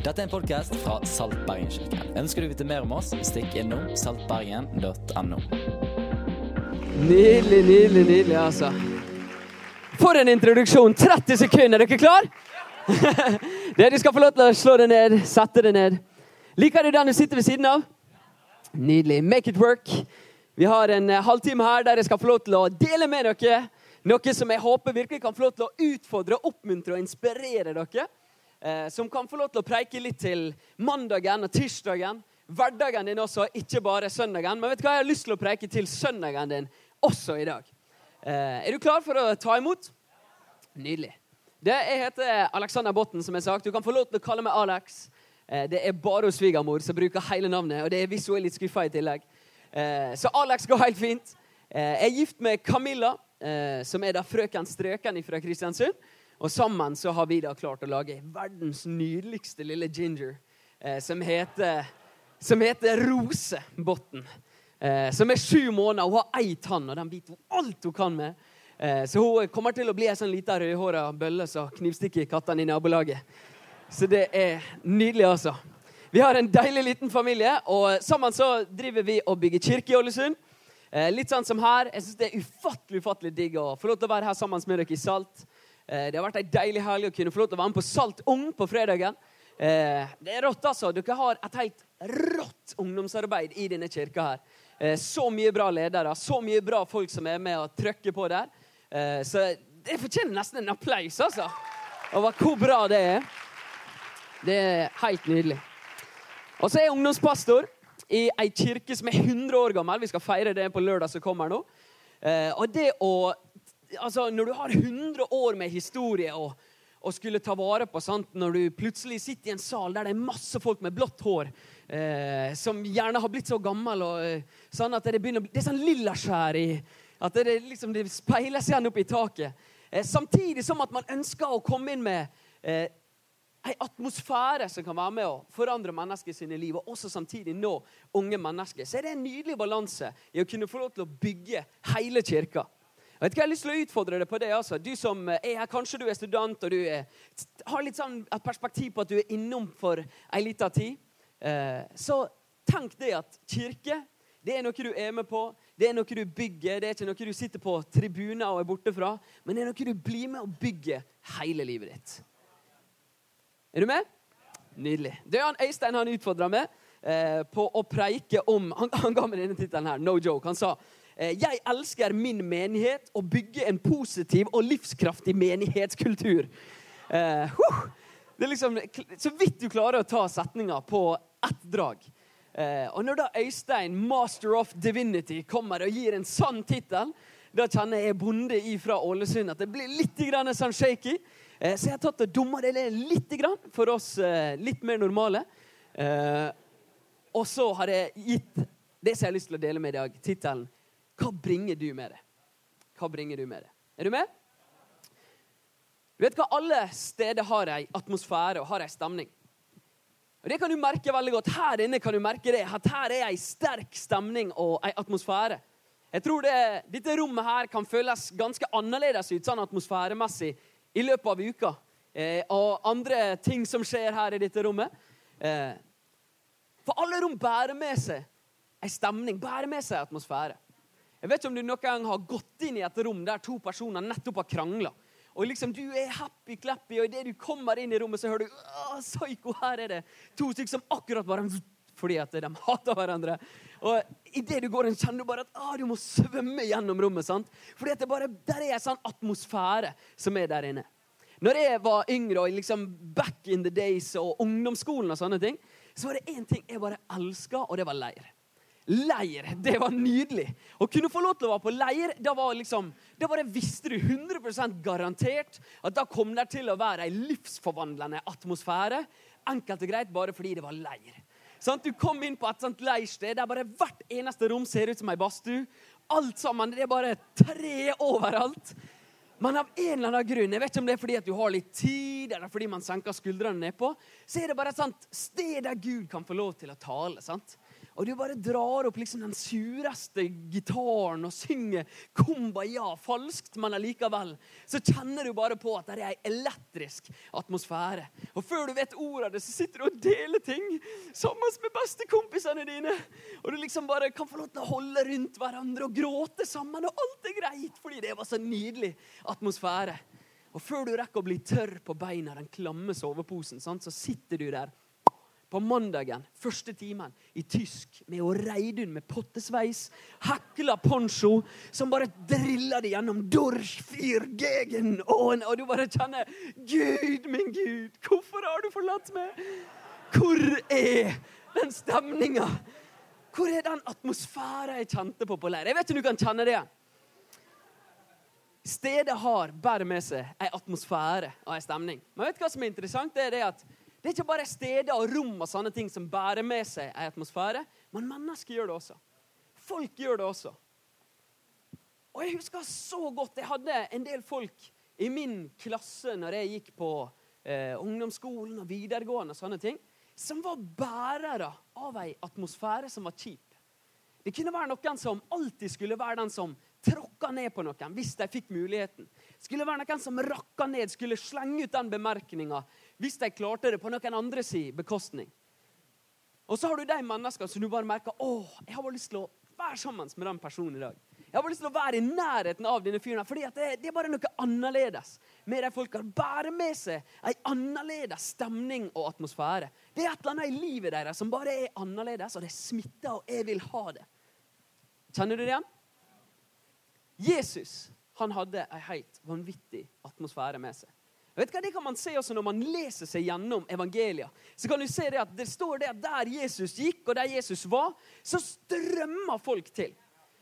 Dette er en podkast fra Salt Bergen-kirken. Ønsker du å vite mer om oss, stikk innom saltbergen.no. Nydelig, nydelig, nydelig, altså. For en introduksjon! 30 sekunder, er dere klar? det Du skal få lov til å slå deg ned, sette deg ned. Liker du den du sitter ved siden av? Nydelig. Make it work. Vi har en eh, halvtime her der jeg skal få lov til å dele med dere noe som jeg håper virkelig kan få lov til å utfordre, oppmuntre og inspirere dere eh, som kan få lov til å preike litt til mandagen og tirsdagen. Hverdagen din også, ikke bare søndagen. Men vet du hva? jeg har lyst til å preike til søndagen din også i dag. Eh, er du klar for å ta imot? Nydelig. Det Jeg heter Alexander Botten, som jeg sagt. Du kan få lov til å kalle meg Alex. Eh, det er bare svigermor som bruker hele navnet, og det er visuelt litt skuffa i tillegg. Så Alex går helt fint. Jeg er gift med Camilla, som er da frøken Strøken fra Kristiansund. Og sammen så har vi da klart å lage verdens nydeligste lille ginger, eh, som, heter, som heter Rosebotn. Eh, som er sju måneder. Hun har ei tann, og den biter hun alt hun kan med. Eh, så hun kommer til å bli ei sånn lita rødhåra bølle som knivstikker kattene i nabolaget. Så det er nydelig, altså. Vi har en deilig liten familie, og sammen så driver vi og bygger kirke i Ålesund. Eh, litt sånn som her. Jeg syns det er ufattelig ufattelig digg å få lov til å være her sammen med dere i Salt. Eh, det har vært ei deilig helg å kunne få lov til å være med på Salt Ung på fredagen. Eh, det er rått, altså. Dere har et helt rått ungdomsarbeid i denne kirka her. Eh, så mye bra ledere, så mye bra folk som er med og trykker på der. Så det fortjener nesten en applaus, altså. Over hvor bra det er. Det er helt nydelig. Og så er jeg ungdomspastor i ei kirke som er 100 år gammel. Vi skal feire det på lørdag som kommer nå. Og det å altså, Når du har 100 år med historie og, og skulle ta vare på sant? Når du plutselig sitter i en sal der det er masse folk med blått hår, eh, som gjerne har blitt så gammel og, eh, sånn at det, begynner, det er sånn lillaskjær i At det, liksom, det speiles igjen opp i taket. Eh, samtidig som at man ønsker å komme inn med eh, en atmosfære som kan være med å forandre mennesker sine liv, og også samtidig nå unge mennesker. Så er det en nydelig balanse i å kunne få lov til å bygge hele kirka. Vet ikke, jeg har lyst til å utfordre deg på det. altså. Du som er her, Kanskje du er student og du er, har litt sånn et perspektiv på at du er innom for ei lita tid. Eh, så tenk det at kirke det er noe du er med på, det er noe du bygger. Det er ikke noe du sitter på tribuner og er borte fra, men det er noe du blir med og bygger hele livet ditt. Er du med? Nydelig. Det er han Øystein han utfordra meg eh, på å preike om Han, han ga meg denne tittelen her. No joke. Han sa Eh, jeg elsker min menighet og bygger en positiv og livskraftig menighetskultur. Uh, det er liksom Så vidt du klarer å ta setninga på ett drag. Uh, og når da Øystein, master of divinity, kommer og gir en sann tittel, da kjenner jeg bonde ifra Ålesund at det blir litt grann sånn shaky. Så jeg har tatt og dumma det litt grann for oss litt mer normale. og så har jeg gitt det som jeg har lyst til å dele med i dag, tittelen hva bringer du med det? Hva bringer du med det? Er du med? Du vet hva? Alle steder har ei atmosfære og har ei stemning. Og Det kan du merke veldig godt. Her inne kan du merke det, at her er ei sterk stemning og ei atmosfære. Jeg tror det, Dette rommet her kan føles ganske annerledes ut sånn atmosfæremessig i løpet av uka. Eh, og andre ting som skjer her i dette rommet. Eh, for alle rom bærer med seg ei stemning, bærer med seg atmosfære. Jeg vet ikke om du noen gang har gått inn i et rom der to personer nettopp har krangla. Og liksom Du er happy-clappy, og idet du kommer inn i rommet, så hører du psyko, her er det to stykker som akkurat bare fordi at de hater hverandre. Og idet du går inn, kjenner du bare at du må svømme gjennom rommet. sant? Fordi at det bare, der er en sånn atmosfære som er der inne. Når jeg var yngre og liksom back in the days og ungdomsskolen, og sånne ting, så var det én ting jeg bare elska, og det var leir. Leir. Det var nydelig. Å kunne få lov til å være på leir, da var liksom, da var det visste du 100 garantert at da kom det til å være ei livsforvandlende atmosfære. Enkelt og greit bare fordi det var leir. Sånn, du kom inn på et sånt leirsted der bare hvert eneste rom ser ut som ei badstue. Alt sammen, det er bare tre overalt. Men av en eller annen grunn, jeg vet ikke om det er fordi at du har litt tid, eller fordi man senker skuldrene nedpå, så er det bare et sted der Gud kan få lov til å tale. sant? Og du bare drar opp liksom den sureste gitaren og synger kumbaya falskt, men allikevel så kjenner du bare på at det er ei elektrisk atmosfære. Og før du vet ordet av det, så sitter du og deler ting sammen med bestekompisene dine. Og du liksom bare kan få lov til å holde rundt hverandre og gråte sammen, og alt er greit fordi det var så nydelig atmosfære. Og før du rekker å bli tørr på beina, den klamme soveposen, sant, så sitter du der på mandagen, første timen, i tysk med å Reidun med pottesveis, hekla poncho, som bare driller det gjennom Dorsch fyr gegen. Og du bare kjenner Gud, min Gud, hvorfor har du forlatt meg? Hvor er den stemninga? Hvor er den atmosfæren jeg kjente på på leir? Jeg vet ikke om du kan kjenne det. Stedet har bare med seg ei atmosfære og ei stemning. Men vet du hva som er interessant? Det er det at det er ikke bare steder og rom og sånne ting som bærer med seg en atmosfære, men mennesker gjør det også. Folk gjør det også. Og jeg husker så godt Jeg hadde en del folk i min klasse når jeg gikk på eh, ungdomsskolen og videregående, og sånne ting, som var bærere av ei atmosfære som var kjip. Det kunne være noen som alltid skulle være den som tråkka ned på noen hvis de fikk muligheten. Skulle være noen som rakka ned, skulle slenge ut den bemerkninga hvis de klarte det på noen andre si bekostning. Og så har du de menneskene som du bare merker å, jeg har bare lyst til å være sammen med den personen i dag. Jeg har bare lyst til å være i nærheten av denne fyren. fordi det, det, er bare noe annerledes med de folka. Bærer med seg en annerledes stemning og atmosfære. Det er et eller annet i livet deres som bare er annerledes, og det smitter, og jeg vil ha det. Kjenner du det igjen? Jesus han hadde en helt vanvittig atmosfære med seg. Vet du hva, Det kan man se også når man leser seg gjennom evangelia. Så kan du se Det at det står det at der Jesus gikk, og der Jesus var, så strømmer folk til.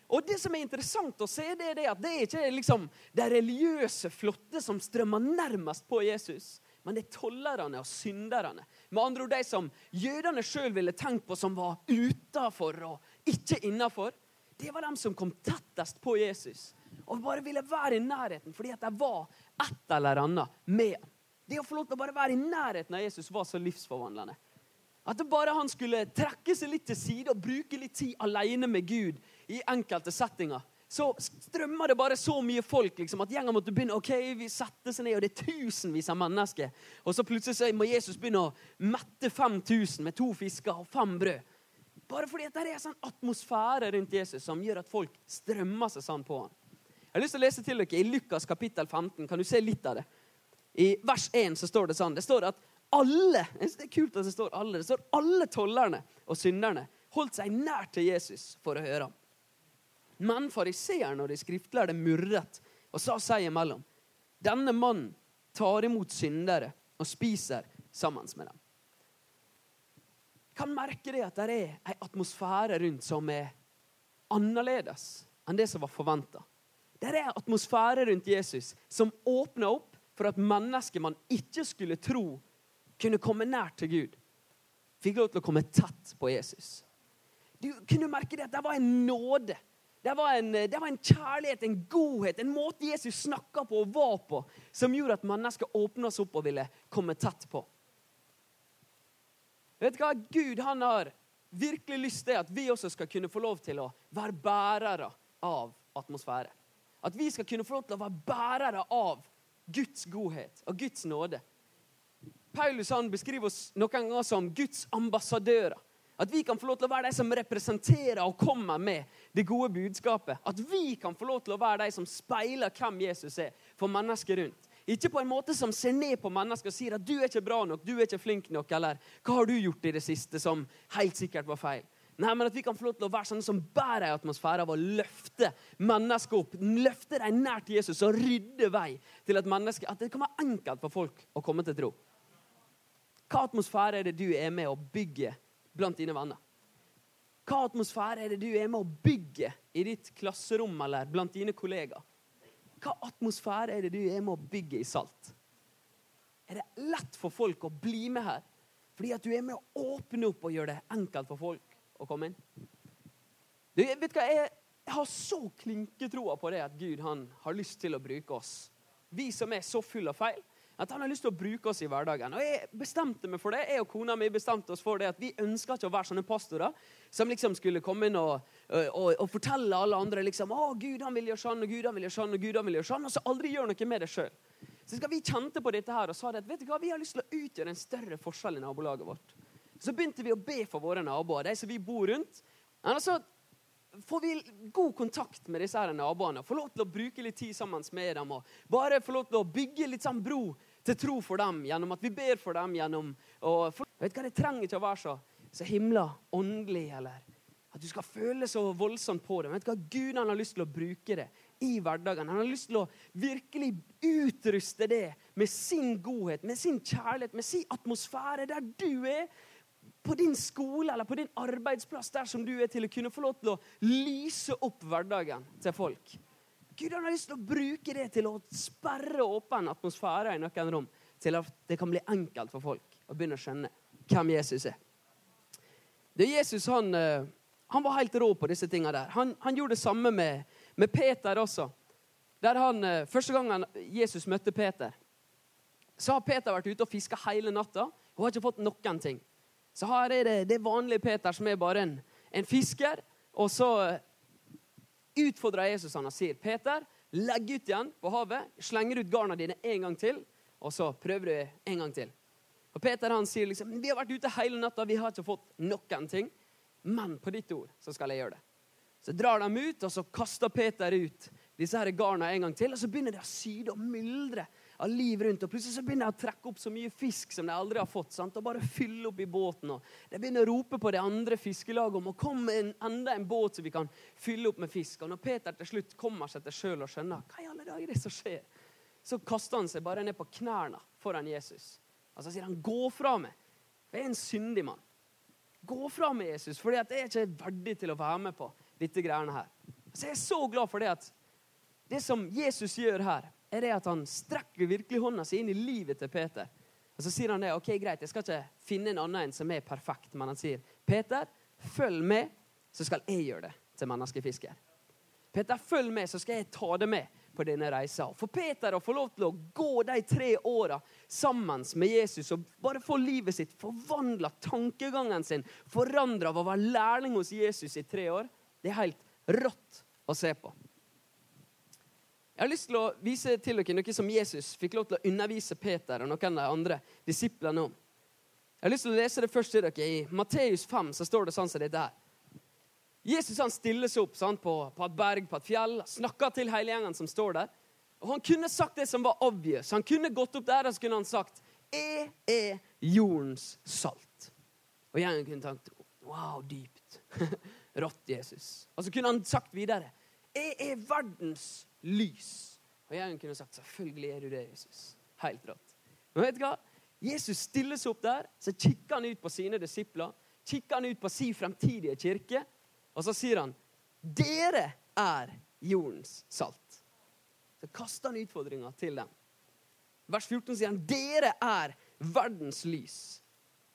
Og Det som er interessant å se, det er det at det er ikke liksom de religiøse flotte som strømmer nærmest på Jesus, men det er tollerne og synderne. Med andre ord de som jødene sjøl ville tenkt på som var utafor og ikke innafor. Det var dem som kom tettest på Jesus og bare ville være i nærheten fordi at det var et eller annet med ham. Det å få lov til å bare være i nærheten av Jesus var så livsforvandlende. At bare han skulle trekke seg litt til side og bruke litt tid alene med Gud i enkelte settinger, så strømmer det bare så mye folk liksom, at gjengen måtte begynne ok, vi setter seg ned, og det er tusenvis av mennesker. Og så plutselig så må Jesus begynne å mette 5000 med to fisker og fem brød. Bare fordi at det er sånn atmosfære rundt Jesus som gjør at folk strømmer seg sånn på ham. Jeg har lyst til å lese til dere i Lukas kapittel 15. Kan du se litt av det? I vers 1 så står det sånn. Det står at alle det er kult at det står alle, det står alle tollerne og synderne holdt seg nær til Jesus for å høre ham. Men fariseerne og de skriftlærde murret og sa seg imellom. Denne mannen tar imot syndere og spiser sammen med dem. Kan merke det at det er en atmosfære rundt som er annerledes enn det som var forventa. Det er en atmosfære rundt Jesus som åpner opp for at mennesker man ikke skulle tro kunne komme nær til Gud, fikk lov til å komme tett på Jesus. Du kunne merke det at det var en nåde. Det var en, det var en kjærlighet, en godhet, en måte Jesus snakka på og var på, som gjorde at mennesker åpna seg opp og ville komme tett på. Vet du hva? Gud han har virkelig lyst til at vi også skal kunne få lov til å være bærere av atmosfære. At vi skal kunne få lov til å være bærere av Guds godhet og Guds nåde. Paulus han beskriver oss noen ganger som Guds ambassadører. At vi kan få lov til å være de som representerer og kommer med det gode budskapet. At vi kan få lov til å være de som speiler hvem Jesus er for mennesker rundt. Ikke på en måte som ser ned på mennesker og sier at du er ikke bra nok, du er ikke flink nok, eller hva har du gjort i det siste som helt sikkert var feil. Nei, men At vi kan få lov til å være sånne som bærer en atmosfære av å løfte mennesker opp. Løfte dem nær til Jesus og rydde vei til at, at det kan være enkelt for folk å komme til tro. Hva atmosfære er det du er med å bygge blant dine venner? Hva atmosfære er det du er med å bygge i ditt klasserom eller blant dine kollegaer? Hva atmosfære er det du er med å bygge i Salt? Er det lett for folk å bli med her? Fordi at du er med å åpne opp og gjøre det enkelt for folk å komme inn. Du, vet hva, jeg, jeg har så klinketroa på det at Gud han har lyst til å bruke oss. Vi som er så fulle av feil. At han har lyst til å bruke oss i hverdagen. Og jeg bestemte meg for det. Jeg og kona mi bestemte oss for det at vi ønska ikke å være sånne pastorer som liksom skulle komme inn og, og, og fortelle alle andre liksom, å, Gud han vil gjøre sånn, og Gud han vil gjøre sånn, og Gud han vil gjøre sånn, og så aldri gjøre noe med det sjøl. Så vi kjente på dette her og sa det at vet du hva, vi har lyst til å utgjøre en større forskjell i nabolaget vårt. Så begynte vi å be for våre naboer, de som vi bor rundt. Men altså, får vi god kontakt med disse her naboene, får lov til å bruke litt tid sammen med dem og bare få lov til å bygge litt sånn bro til tro for dem gjennom at vi ber for dem gjennom og for, vet hva, Det trenger ikke å være så, så himla åndelig eller at du skal føle så voldsomt på det. Vet hva, Gud han har lyst til å bruke det i hverdagen. Han har lyst til å virkelig utruste det med sin godhet, med sin kjærlighet, med sin atmosfære der du er på din skole eller på din arbeidsplass der som du er, til å kunne få lov til å lyse opp hverdagen til folk. Gud han har lyst til å bruke det til å sperre åpen atmosfære i noen rom. Til at det kan bli enkelt for folk å begynne å skjønne hvem Jesus er. Det Jesus han, eh, han var helt rå på disse tingene der. Han, han gjorde det samme med, med, Peter også. Der han, eh, Første gangen Jesus møtte Peter, så har Peter vært ute og fiska hele natta og har ikke fått noen ting. Så her er det det vanlige Peter som er bare en, en fisker. Og så utfordrer Jesus han og sier, 'Peter, legg ut igjen på havet. Slenger ut garna dine en gang til.' Og så prøver du en gang til. Og Peter han sier liksom, 'Vi har vært ute hele natta, vi har ikke fått noen ting.' Men på ditt ord så skal jeg gjøre det. Så drar de ut, og så kaster Peter ut disse her garna en gang til. Og så begynner de å syde og myldre av liv rundt. Og plutselig så begynner de å trekke opp så mye fisk som de aldri har fått. Sant? Og bare fylle opp i båten. Og de begynner å rope på det andre fiskelaget om å komme en, enda en båt så vi kan fylle opp med fisk. Og når Peter til slutt kommer seg til sjøl og skjønner hva i alle dager er det som skjer, så kaster han seg bare ned på knærne foran Jesus. Og så sier han, 'Gå fra meg, jeg er en syndig mann'. Gå fra meg, Jesus, for jeg er ikke verdig til å være med på dette greiene her. Så jeg er så glad for det at det som Jesus gjør her, er det at han strekker virkelig hånda si inn i livet til Peter. Og Så sier han det. ok, greit, Jeg skal ikke finne en annen en som er perfekt, men han sier, 'Peter, følg med, så skal jeg gjøre det til menneskefisker.' Peter, følg med, så skal jeg ta det med på denne reisa. For Peter å få lov til å gå de tre åra sammen med Jesus og bare få livet sitt forvandla, tankegangen sin forandra av å være lærling hos Jesus i tre år, det er helt rått å se på. Jeg har lyst til å vise til dere noe som Jesus fikk lov til å undervise Peter og noen av de andre disiplene om. Jeg har lyst til å lese det først til dere. I Matteus 5 så står det sånn som dette her. Jesus han stiller seg opp sant, på, på, et berg, på et fjell, snakker til hele gjengen som står der. Og Han kunne sagt det som var obvious. Han kunne gått opp der og så kunne han sagt 'Jeg er jordens salt'. Og gjengen kunne tenkt 'Wow, dypt'. Rått, Jesus. Og så kunne han sagt videre 'Jeg er verdens salt' lys. Og jeg kunne sagt selvfølgelig er du det, Jesus. Helt rått. Men vet du hva? Jesus stiller seg opp der, så kikker han ut på sine disipler. Kikker han ut på sin fremtidige kirke, og så sier han dere er jordens salt. Så kaster han utfordringa til dem. Vers 14 sier han dere er verdens lys.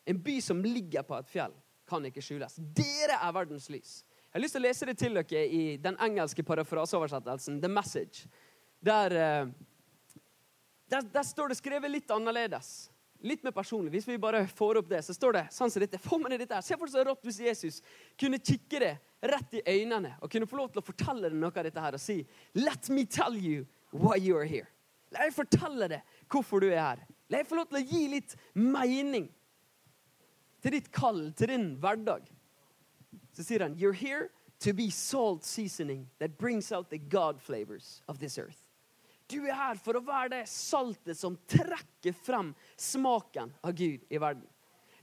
En by som ligger på et fjell, kan ikke skjules. Dere er verdens lys. Jeg har lyst til å lese det til dere i den engelske parafraseoversettelsen, The Message. Der, eh, der, der, står det skrevet litt annerledes. Litt mer personlig. Hvis vi bare får opp det, så står det sånn som dette. Få med dette her. Se for deg så rått hvis Jesus kunne kikke det rett i øynene og kunne få lov til å fortelle deg noe av dette her og si Let me tell you why you are here. La meg fortelle deg hvorfor du er her. La meg få lov til å gi litt mening til ditt kall, til din hverdag. Så sier han, You're here to be salt seasoning that brings out the God flavors of this earth. Du er her for å være det saltet som trekker frem smaken av Gud i verden.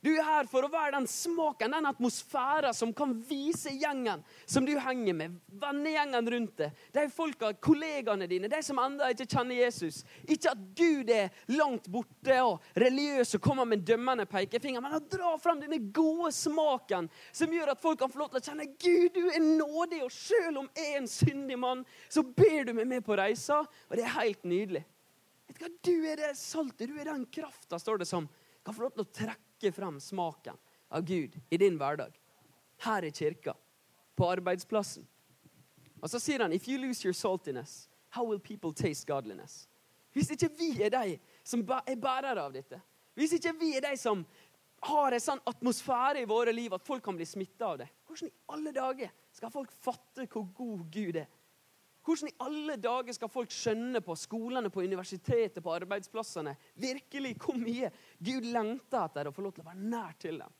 Du er her for å være den smaken, den atmosfæren som kan vise gjengen som du henger med, vennegjengen rundt deg, de folka, kollegaene dine, de som ennå ikke kjenner Jesus. Ikke at Gud er langt borte og religiøs og kommer med en dømmende pekefinger, men å dra fram denne gode smaken som gjør at folk kan få lov til å kjenne Gud, du er nådig, og selv om jeg er en syndig mann, så ber du meg med på reisa, og det er helt nydelig. Vet du hva? Du er det saltet, du er den krafta, står det som, kan få lov til å trekke trekke frem smaken av Gud i din hverdag. Her i kirka, på arbeidsplassen. Og så sier han if you lose your saltiness, how will people taste godliness? Hvis ikke vi er de som er bærere av dette, hvis ikke vi er de som har en sånn atmosfære i våre liv at folk kan bli smitta av det, hvordan i alle dager skal folk fatte hvor god Gud er? Hvordan i alle dager skal folk skjønne på skolene, på universitetet, på arbeidsplassene virkelig hvor mye Gud lengter etter å få lov til å være nær til dem?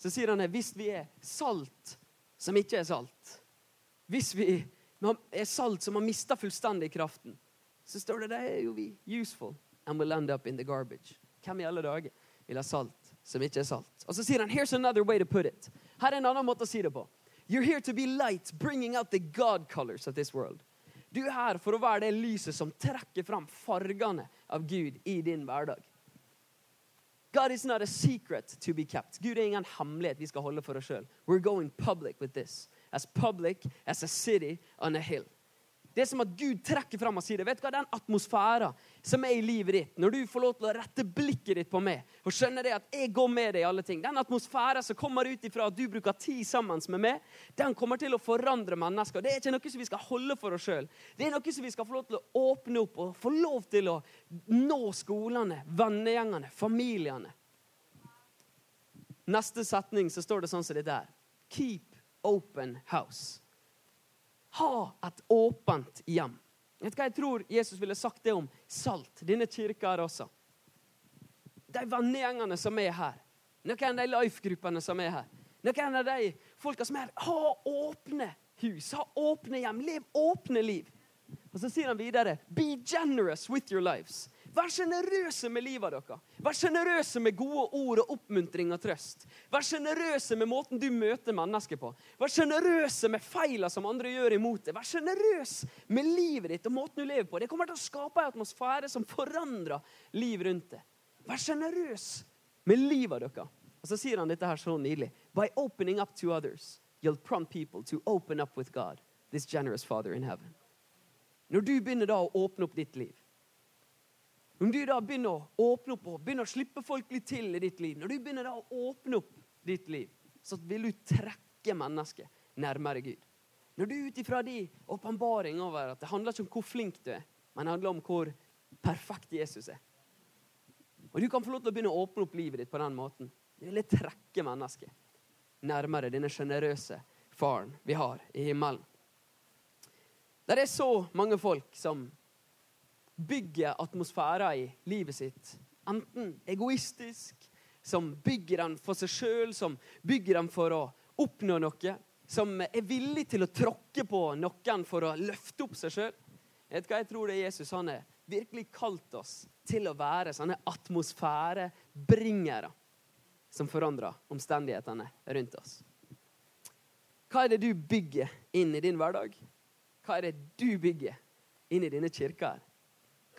Så sier han at hvis vi er salt som ikke er salt, hvis vi er salt som har mista fullstendig kraften, så står det der er jo vi useful and will end up in the garbage. Hvem i alle dager vil ha salt som ikke er salt? Og så sier han here's another way to put it. Her er en annen måte å si det på. You're here to be light, bringing out the God colors of this world. Du er her for å være det lyset som trekker fram fargene av Gud i din hverdag. God is not a secret to be kept. Gud er ingen hemmelighet vi skal holde for oss sjøl. We're going public with this. As public as a city on a hill. Det er som at Gud trekker fram og sier det. Vet du hva, Den atmosfæren som er i livet ditt, når du får lov til å rette blikket ditt på meg og skjønner det at jeg går med deg i alle ting, den atmosfæren som kommer ut ifra at du bruker tid sammen med meg, den kommer til å forandre mennesker. Det er ikke noe som vi skal holde for oss sjøl. Det er noe som vi skal få lov til å åpne opp og få lov til å nå skolene, vennegjengene, familiene. Neste setning så står det sånn som det der. Keep open house. Ha et åpent hjem. Vet du hva jeg tror Jesus ville sagt det om salt? Denne kirka her også. De vennegjengene som er her. Noen av de life-gruppene som er her. Noen av de folka som er her. Ha åpne hus, ha åpne hjem. Lev åpne liv. Og så sier han videre Be generous with your lives. Vær sjenerøse med livet deres. Vær sjenerøse med gode ord og oppmuntring og trøst. Vær sjenerøse med måten du møter mennesker på. Vær sjenerøse med feilene som andre gjør imot deg. Vær sjenerøs med livet ditt og måten du lever på. Det kommer til å skape en atmosfære som forandrer liv rundt deg. Vær sjenerøs med livet deres. Og så sier han dette her så nydelig. By opening up to others, you'll prompt people to open up with God, this generous Father in heaven. Når du begynner da å åpne opp ditt liv, om du da begynner å åpne opp og begynner å slippe folk litt til i ditt liv, når du begynner da å åpne opp ditt liv, så vil du trekke mennesket nærmere Gud. Når du ut ifra din åpenbaring over at det handler ikke om hvor flink du er, men det handler om hvor perfekt Jesus er. Og Du kan få lov til å begynne å åpne opp livet ditt på den måten. Du vil trekke mennesket nærmere denne sjenerøse faren vi har i himmelen. Det er så mange folk som bygger atmosfærer i livet sitt. Enten egoistisk, som bygger den for seg sjøl, som bygger den for å oppnå noe. Som er villig til å tråkke på noen for å løfte opp seg sjøl. Jeg tror det er Jesus han har virkelig kalt oss til å være sånne atmosfærebringere som forandrer omstendighetene rundt oss. Hva er det du bygger inn i din hverdag? Hva er det du bygger inn i dine kirker?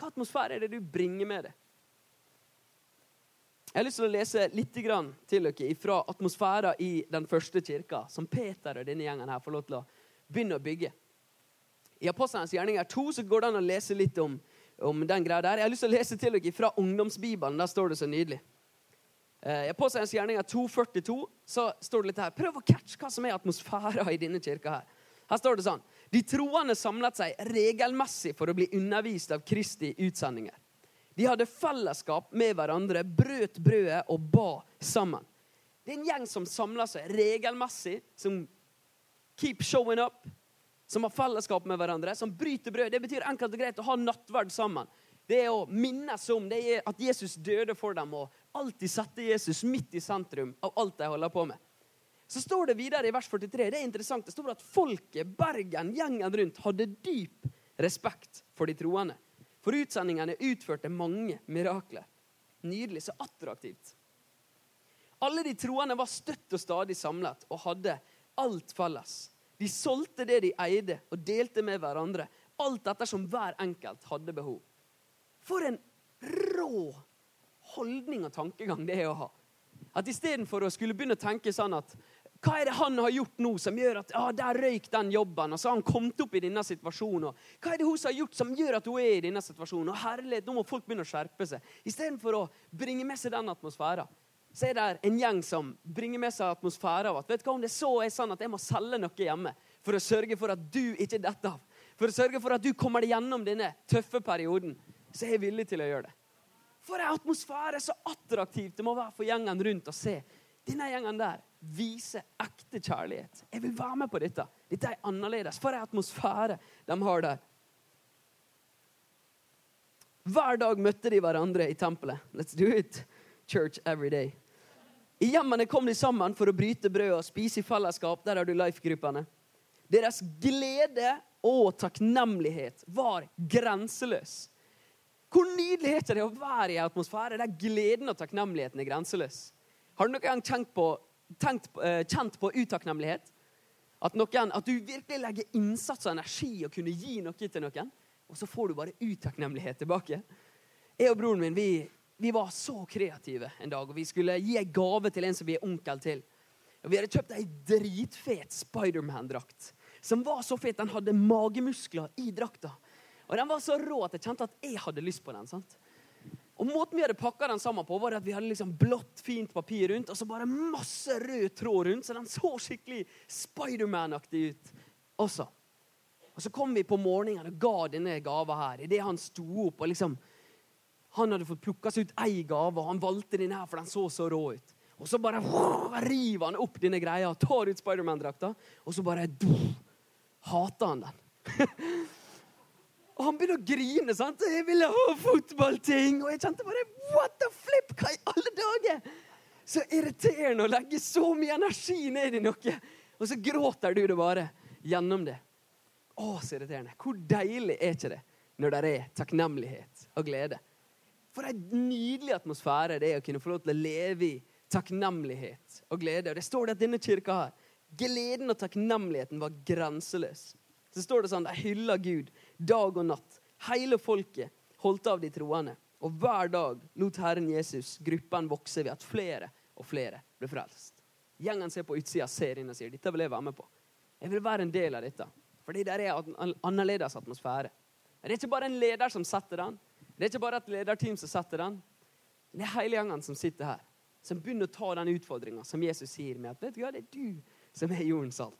Hva atmosfære er det du bringer med deg? Jeg har lyst til å lese litt til dere fra atmosfæren i den første kirka, som Peter og denne gjengen her får lov til å begynne å bygge. I Apostelens gjerninger 2 så går det an å lese litt om, om den greia der. Jeg har lyst til å lese til dere fra ungdomsbibelen. Der står det så nydelig. Eh, I Apostelens gjerninger 2.42 så står det litt her. Prøv å catche hva som er atmosfæren i denne kirka her. Her står det sånn de troende samlet seg regelmessig for å bli undervist av Kristi utsendinger. De hadde fellesskap med hverandre, brøt brødet og ba sammen. Det er en gjeng som samler seg regelmessig, som keep showing up, som har fellesskap med hverandre, som bryter brød. Det betyr enkelt og greit å ha nattverd sammen. Det er å minnes om det er at Jesus døde for dem, og alltid sette Jesus midt i sentrum av alt de holder på med. Så står det videre i vers 43, det er interessant, det står at folket, Bergen, gjengen rundt, hadde dyp respekt for de troende. For utsendingene utførte mange mirakler. Nydelig, så attraktivt. Alle de troende var støtt og stadig samlet og hadde alt felles. De solgte det de eide, og delte med hverandre. Alt ettersom hver enkelt hadde behov. For en rå holdning og tankegang det er å ha. At Istedenfor å skulle begynne å tenke sånn at hva er det han har gjort nå som gjør at ah, der røyk den jobben, og så har han kommet opp i denne situasjonen? Hva er det hun har gjort som gjør at hun er i denne situasjonen? Og herlighet, Nå må folk begynne å skjerpe seg. Istedenfor å bringe med seg den atmosfæren, så er det en gjeng som bringer med seg atmosfæren av at vet du hva, om det så er sånn at jeg må selge noe hjemme for å sørge for at du ikke detter av, for å sørge for at du kommer deg gjennom denne tøffe perioden, så er jeg villig til å gjøre det. For en atmosfære så attraktivt det må være for gjengen rundt å se. Denne gjengen der viser ekte kjærlighet. Jeg vil være med på dette. Dette er annerledes. For en atmosfære de har der. Hver dag møtte de hverandre i tempelet. Let's do it. Church every day. I hjemmene kom de sammen for å bryte brød og spise i fellesskap. Der har du life-gruppene. Deres glede og takknemlighet var grenseløs. Hvor nydelig er det å være i en atmosfære der gleden og takknemligheten er grenseløs? Har du noen gang tenkt på, tenkt, uh, kjent på utakknemlighet? At, noen, at, du virkelig legger innsats og energi og kunne gi noe til noen, og så får du bare utakknemlighet tilbake? Jeg og broren min vi, vi var så kreative en dag, og vi skulle gi en gave til en som vi er onkel til. Og Vi hadde kjøpt ei dritfet Spiderman-drakt som var så fet. Den hadde magemuskler i drakta. Og den var så rå at jeg kjente at jeg hadde lyst på den. sant? Og Måten vi hadde pakka den sammen på, var at vi hadde liksom blått, fint papir rundt og så bare masse rød tråd rundt, så den så skikkelig Spiderman-aktig ut også. Og Så kom vi på morgenen og ga denne gava her. Idet han sto opp og liksom Han hadde fått plukka seg ut ei gave, og han valgte denne her, for den så så rå ut. Og så bare river han opp denne greia, tar ut Spiderman-drakta, og så bare hater han den. Og han begynner å grine. sant? 'Jeg ville ha fotballting!' Og jeg kjente bare What the flip? Hva i alle dager? Så irriterende å legge så mye energi ned i noe, og så gråter du det bare gjennom det. Å, så irriterende. Hvor deilig er ikke det når det er takknemlighet og glede? For en nydelig atmosfære det er å kunne få lov til å leve i takknemlighet og glede. Og Det står det at denne kirka har. gleden og takknemligheten var grenseløs. Så står det sånn, De hyller Gud dag og natt. Hele folket holdt av de troende. Og hver dag lot Herren Jesus gruppen vokse ved at flere og flere ble frelst. Gjengen ser på utsida, ser inn og sier dette vil jeg være med på. Jeg vil være en del av dette. Fordi det er en annerledes atmosfære. Det er ikke bare en leder som setter den. Det er ikke bare et lederteam som setter den. Det er hele gjengen som sitter her. Som begynner å ta den utfordringa som Jesus sier med at vet du det er du som er jordens salt.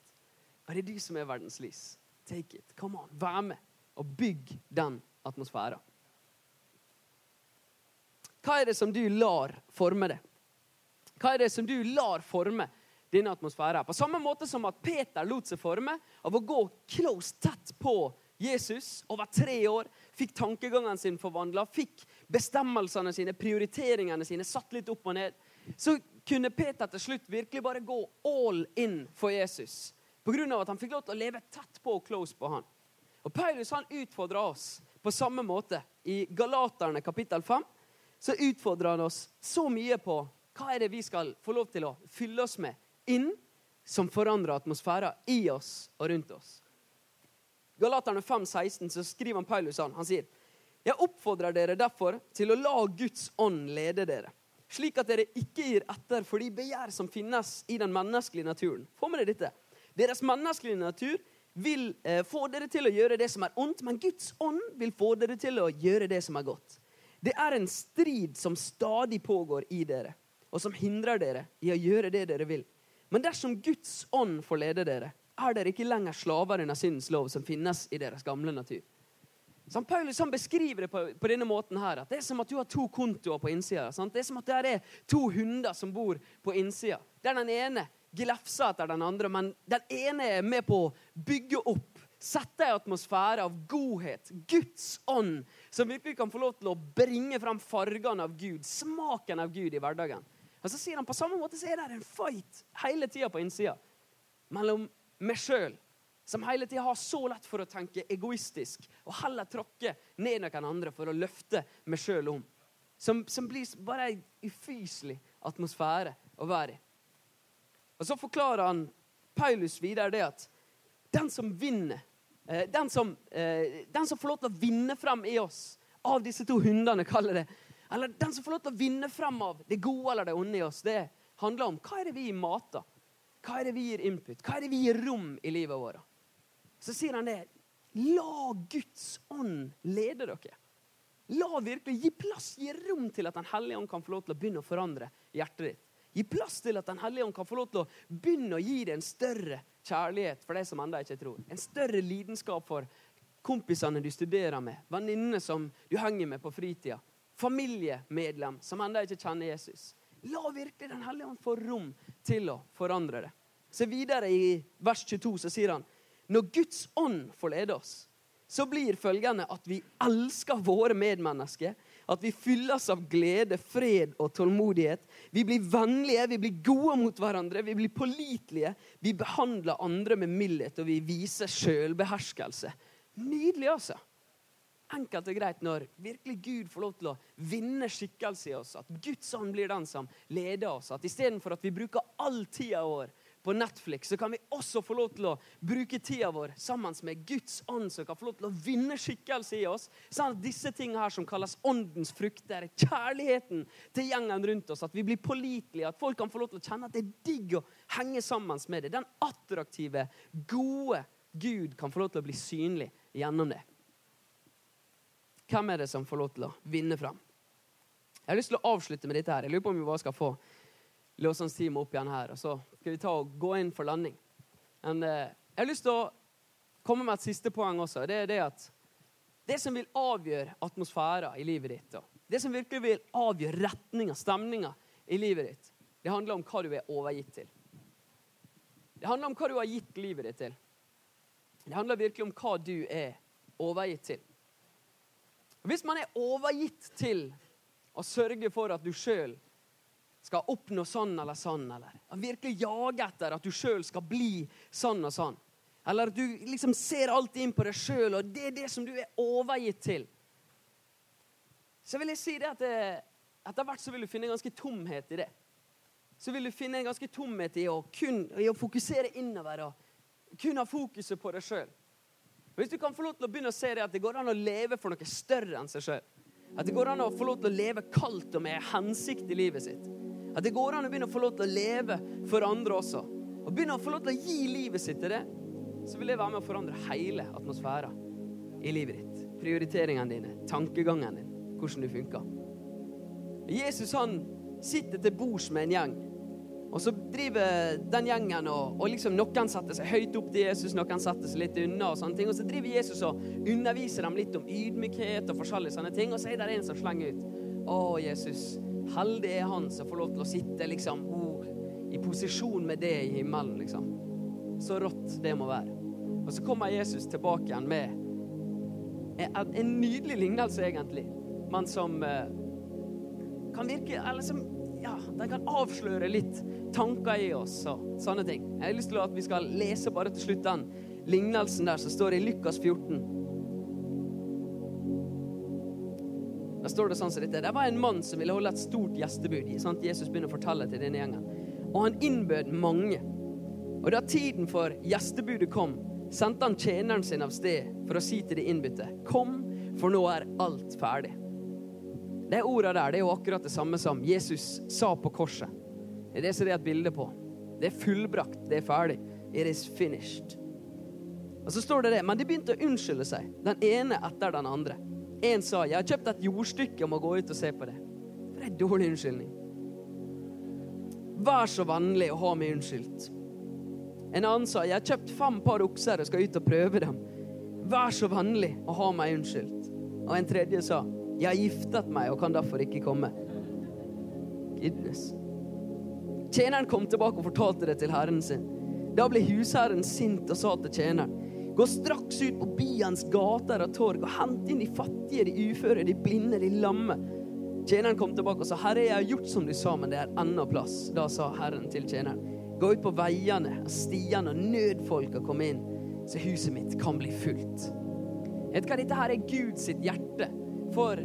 Og det er du som er verdens lys. Take it. Come on. Vær med og bygg den atmosfæren. Hva er det som du lar forme det? Hva er det som du lar forme denne atmosfæren? På samme måte som at Peter lot seg forme av å gå close tett på Jesus over tre år, fikk tankegangene sine forvandla, fikk bestemmelsene sine, prioriteringene sine satt litt opp og ned, så kunne Peter til slutt virkelig bare gå all in for Jesus. Pga. at han fikk lov til å leve tett på og close på han. Og Paulus han utfordrer oss på samme måte. I Galaterne kapittel 5 så utfordrer han oss så mye på hva er det vi skal få lov til å fylle oss med inn, som forandrer atmosfæren i oss og rundt oss. Galaterne 5, 16, så skriver han Paulus han, Han sier jeg oppfordrer dere derfor til å la Guds ånd lede dere, slik at dere ikke gir etter for de begjær som finnes i den menneskelige naturen. Få med dere dette. Deres menneskelige natur vil eh, få dere til å gjøre det som er ondt, men Guds ånd vil få dere til å gjøre det som er godt. Det er en strid som stadig pågår i dere, og som hindrer dere i å gjøre det dere vil. Men dersom Guds ånd får lede dere, er dere ikke lenger slaver under syndens lov som finnes i deres gamle natur. Som Paulus han beskriver det på, på, denne måten her, at Det er som at du har to kontoer på innsida. Det er som at det er to hunder som bor på innsida. Der den ene glefse etter den andre, men den ene er med på å bygge opp. Sette en atmosfære av godhet, Guds ånd, som virkelig kan få lov til å bringe fram fargene av Gud, smaken av Gud i hverdagen. Og så sier han På samme måte så er det en fight hele tida på innsida mellom meg sjøl, som hele tida har så lett for å tenke egoistisk, og heller tråkke ned noen andre for å løfte meg sjøl om. Som, som blir bare en ufyselig atmosfære å være i. Og Så forklarer han Paulus videre det at den som vinner, eh, den som, eh, den som får lov til å vinne fram i oss av disse to hundene, kaller det Eller den som får lov til å vinne fram av det gode eller det onde i oss, det handler om hva er det vi mater? Hva er det vi gir input? Hva er det vi gir rom i livet vårt? Så sier han det. La Guds ånd lede dere. La virkelig Gi plass, gi rom til at Den hellige ånd kan få lov til å begynne å forandre hjertet ditt. Gi plass til at Den hellige ånd kan få lov til å begynne å gi deg en større kjærlighet for de som ennå ikke tror. En større lidenskap for kompisene du studerer med, venninnene som du henger med på fritida, familiemedlem som ennå ikke kjenner Jesus. La virkelig Den hellige ånd få rom til å forandre det. Se videre i vers 22 så sier han når Guds ånd får lede oss, så blir følgende at vi elsker våre medmennesker. At vi fylles av glede, fred og tålmodighet. Vi blir vennlige, vi blir gode mot hverandre, vi blir pålitelige. Vi behandler andre med mildhet, og vi viser sjølbeherskelse. Nydelig, altså. Enkelt og greit når virkelig Gud får lov til å vinne skikkelse i oss. At Guds ånd blir den som leder oss. At istedenfor at vi bruker all tida vår på Netflix, så kan vi også få lov til å bruke tida vår sammen med Guds ånd, som kan få lov til å vinne skikkelse i oss. Sånn at disse tingene her som kalles åndens frukter, kjærligheten til gjengen rundt oss, at vi blir pålitelige, at folk kan få lov til å kjenne at det er digg å henge sammen med det. Den attraktive, gode Gud kan få lov til å bli synlig gjennom det. Hvem er det som får lov til å vinne fram? Jeg har lyst til å avslutte med dette her. Jeg lurer på om vi bare skal få lovsangsteamet opp igjen her. Og så skal vi ta og gå inn for landing. Men eh, jeg har lyst til å komme med et siste poeng også. Det er det at det som vil avgjøre atmosfæren i livet ditt, det som virkelig vil avgjøre retninga, stemninga i livet ditt, det handler om hva du er overgitt til. Det handler om hva du har gitt livet ditt til. Det handler virkelig om hva du er overgitt til. Hvis man er overgitt til å sørge for at du sjøl skal oppnå sånn eller sånn, eller virkelig jage etter at du sjøl skal bli sånn og sånn. Eller at du liksom ser alltid inn på deg sjøl, og det er det som du er overgitt til. Så vil jeg si det at det, etter hvert så vil du finne en ganske tomhet i det. Så vil du finne en ganske tomhet i å, kun, i å fokusere innover og kun ha fokuset på deg sjøl. Hvis du kan få lov til å begynne å se det at det går an å leve for noe større enn seg sjøl. At det går an å få lov til å leve kaldt og med hensikt i livet sitt. At det går an å begynne å få lov til å leve for andre også. Og begynne å få lov til å gi livet sitt til det. Så vil det være med å forandre hele atmosfæren i livet ditt. Prioriteringene dine, tankegangen din, hvordan du funker. Jesus han sitter til bords med en gjeng. Og så driver den gjengen og, og liksom Noen setter seg høyt opp til Jesus, noen setter seg litt unna. Og sånne ting. Og så driver Jesus og underviser dem litt om ydmykhet og forskjellige sånne ting. Og så er det en som slenger ut. Å, Jesus, Heldig er han som får lov til å sitte liksom, oh, i posisjon med det i himmelen. liksom. Så rått det må være. Og så kommer Jesus tilbake igjen med en, en nydelig lignelse, egentlig, men som eh, kan virke eller som, ja, Den kan avsløre litt tanker i oss og sånne ting. Jeg har lyst til at vi skal lese bare til slutt den lignelsen der som står i Lukas 14. Da står det sånn som dette. Det var en mann som ville holde et stort gjestebud. Sant? Jesus begynner å fortelle til denne gjengen. Og han innbød mange. Og da tiden for gjestebudet kom, sendte han tjeneren sin av sted for å si til de innbytte, kom, for nå er alt ferdig. Det ordet der det er jo akkurat det samme som Jesus sa på korset. Det er det som det er et bilde på. Det er fullbrakt. Det er ferdig. It is finished. Og så står det det, Men de begynte å unnskylde seg, den ene etter den andre. En sa 'Jeg har kjøpt et jordstykke og må gå ut og se på det'. For det er en dårlig unnskyldning. Vær så vennlig å ha meg unnskyldt. En annen sa 'Jeg har kjøpt fem par okser og skal ut og prøve dem'. Vær så vennlig å ha meg unnskyldt. Og en tredje sa 'Jeg har giftet meg og kan derfor ikke komme'. Goodness. Tjeneren kom tilbake og fortalte det til herren sin. Da ble husherren sint og sa til tjeneren Gå straks ut på byens gater og torg og hent inn de fattige, de uføre, de blinde, de lamme. Tjeneren kom tilbake og sa, 'Herre, jeg har gjort som du sa, men det er ennå plass.' Da sa Herren til tjeneren, 'Gå ut på veiene og stiene og nød folk å komme inn, så huset mitt kan bli fullt.' Vet du hva, Dette her er Guds hjerte for,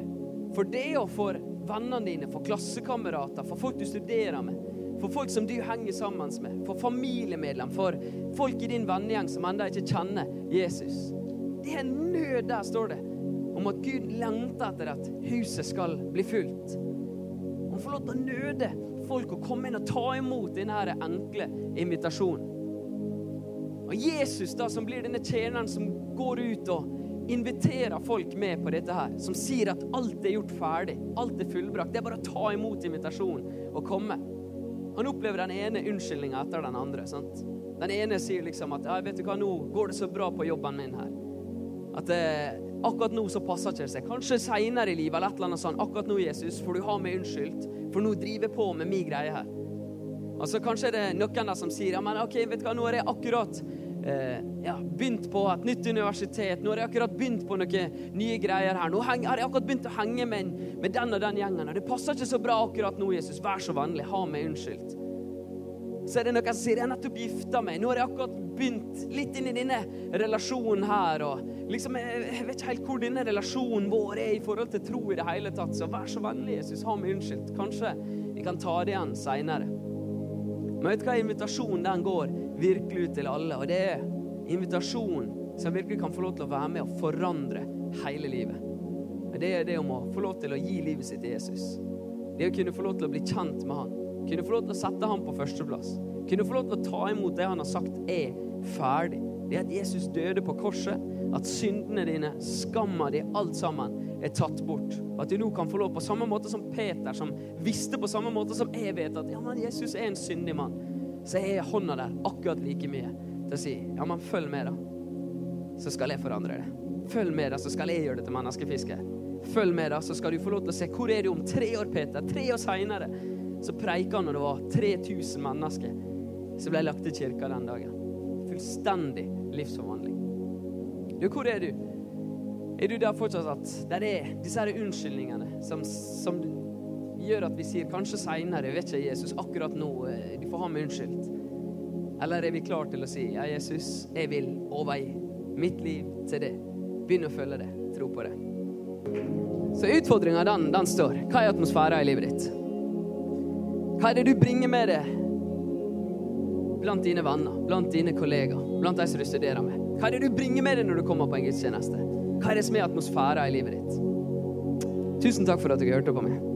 for det og for vennene dine, for klassekamerater, for folk du studerer med for folk som du henger sammen med, for familiemedlem, for folk i din vennegjeng som ennå ikke kjenner Jesus. Det er en nød der, står det, om at Gud lengter etter at huset skal bli fullt. Han får lov til å nøde folk å komme inn og ta imot denne enkle invitasjonen. Og Jesus, da, som blir denne tjeneren som går ut og inviterer folk med på dette her, som sier at alt er gjort ferdig, alt er fullbrakt. Det er bare å ta imot invitasjonen og komme. Han opplever den ene unnskyldninga etter den andre. sant? Den ene sier liksom at ja, vet du hva, 'nå går det så bra på jobben min her'. At eh, akkurat nå så passer ikke det seg. Kanskje seinere i livet eller et eller annet sånt. Akkurat nå, Jesus, får du ha meg unnskyldt, for nå driver jeg på med min greie her. Altså Kanskje er det noen der som sier ja, men ok, vet du hva, nå har jeg akkurat eh, ja, begynt på et nytt universitet. Nå har jeg akkurat begynt på noen nye greier her. Nå har jeg akkurat begynt å henge med, med den og den gjengen. Og det passer ikke så bra akkurat nå, Jesus. Vær så vennlig, ha meg unnskyldt. Så er det noen som sier jeg har nettopp gifta meg. Nå har jeg akkurat begynt litt inn i denne relasjonen her. og liksom, Jeg vet ikke helt hvor denne relasjonen vår er i forhold til tro i det hele tatt. Så vær så vennlig, Jesus, ha meg unnskyldt. Kanskje vi kan ta det igjen seinere. Men vet du hva invitasjonen den går virkelig ut til alle? Og det er invitasjonen som virkelig kan få lov til å være med og forandre hele livet. Det er det om å få lov til å gi livet sitt til Jesus. Det å kunne få lov til å bli kjent med han. Kunne få lov til å sette han på førsteplass. Kunne få lov til å ta imot det han har sagt er ferdig. Det at Jesus døde på korset. At syndene dine, skamma di, alt sammen er tatt bort. At du nå kan få lov, på samme måte som Peter, som visste på samme måte som jeg vet at ja, men Jesus er en syndig mann, så er hånda der akkurat like mye til å si ja, men følg med, da. Så skal jeg forandre det. Følg med, da, så skal jeg gjøre det til menneskefiske. Følg med, da, så skal du få lov til å se hvor er du om tre år, Peter. Tre år seinere så preika han når det var 3000 mennesker som ble lagt til kirka den dagen. Fullstendig livsforvandling. Du, hvor er du? Er du der fortsatt at det er disse her unnskyldningene som, som gjør at vi sier kanskje seinere, vet ikke Jesus, akkurat nå, eh, du får ha meg unnskyldt? Eller er vi klare til å si ja, Jesus, jeg vil overgi mitt liv til det. Begynn å følge det. Tro på det. Så utfordringa, den, den står. Hva er atmosfæra i livet ditt? Hva er det du bringer med deg blant dine venner, blant dine kollegaer, blant de som du studerer med? Hva er det du bringer med deg når du kommer på en gudstjeneste? Hva er det som er atmosfæra i livet ditt? Tusen takk for at du hørte på meg.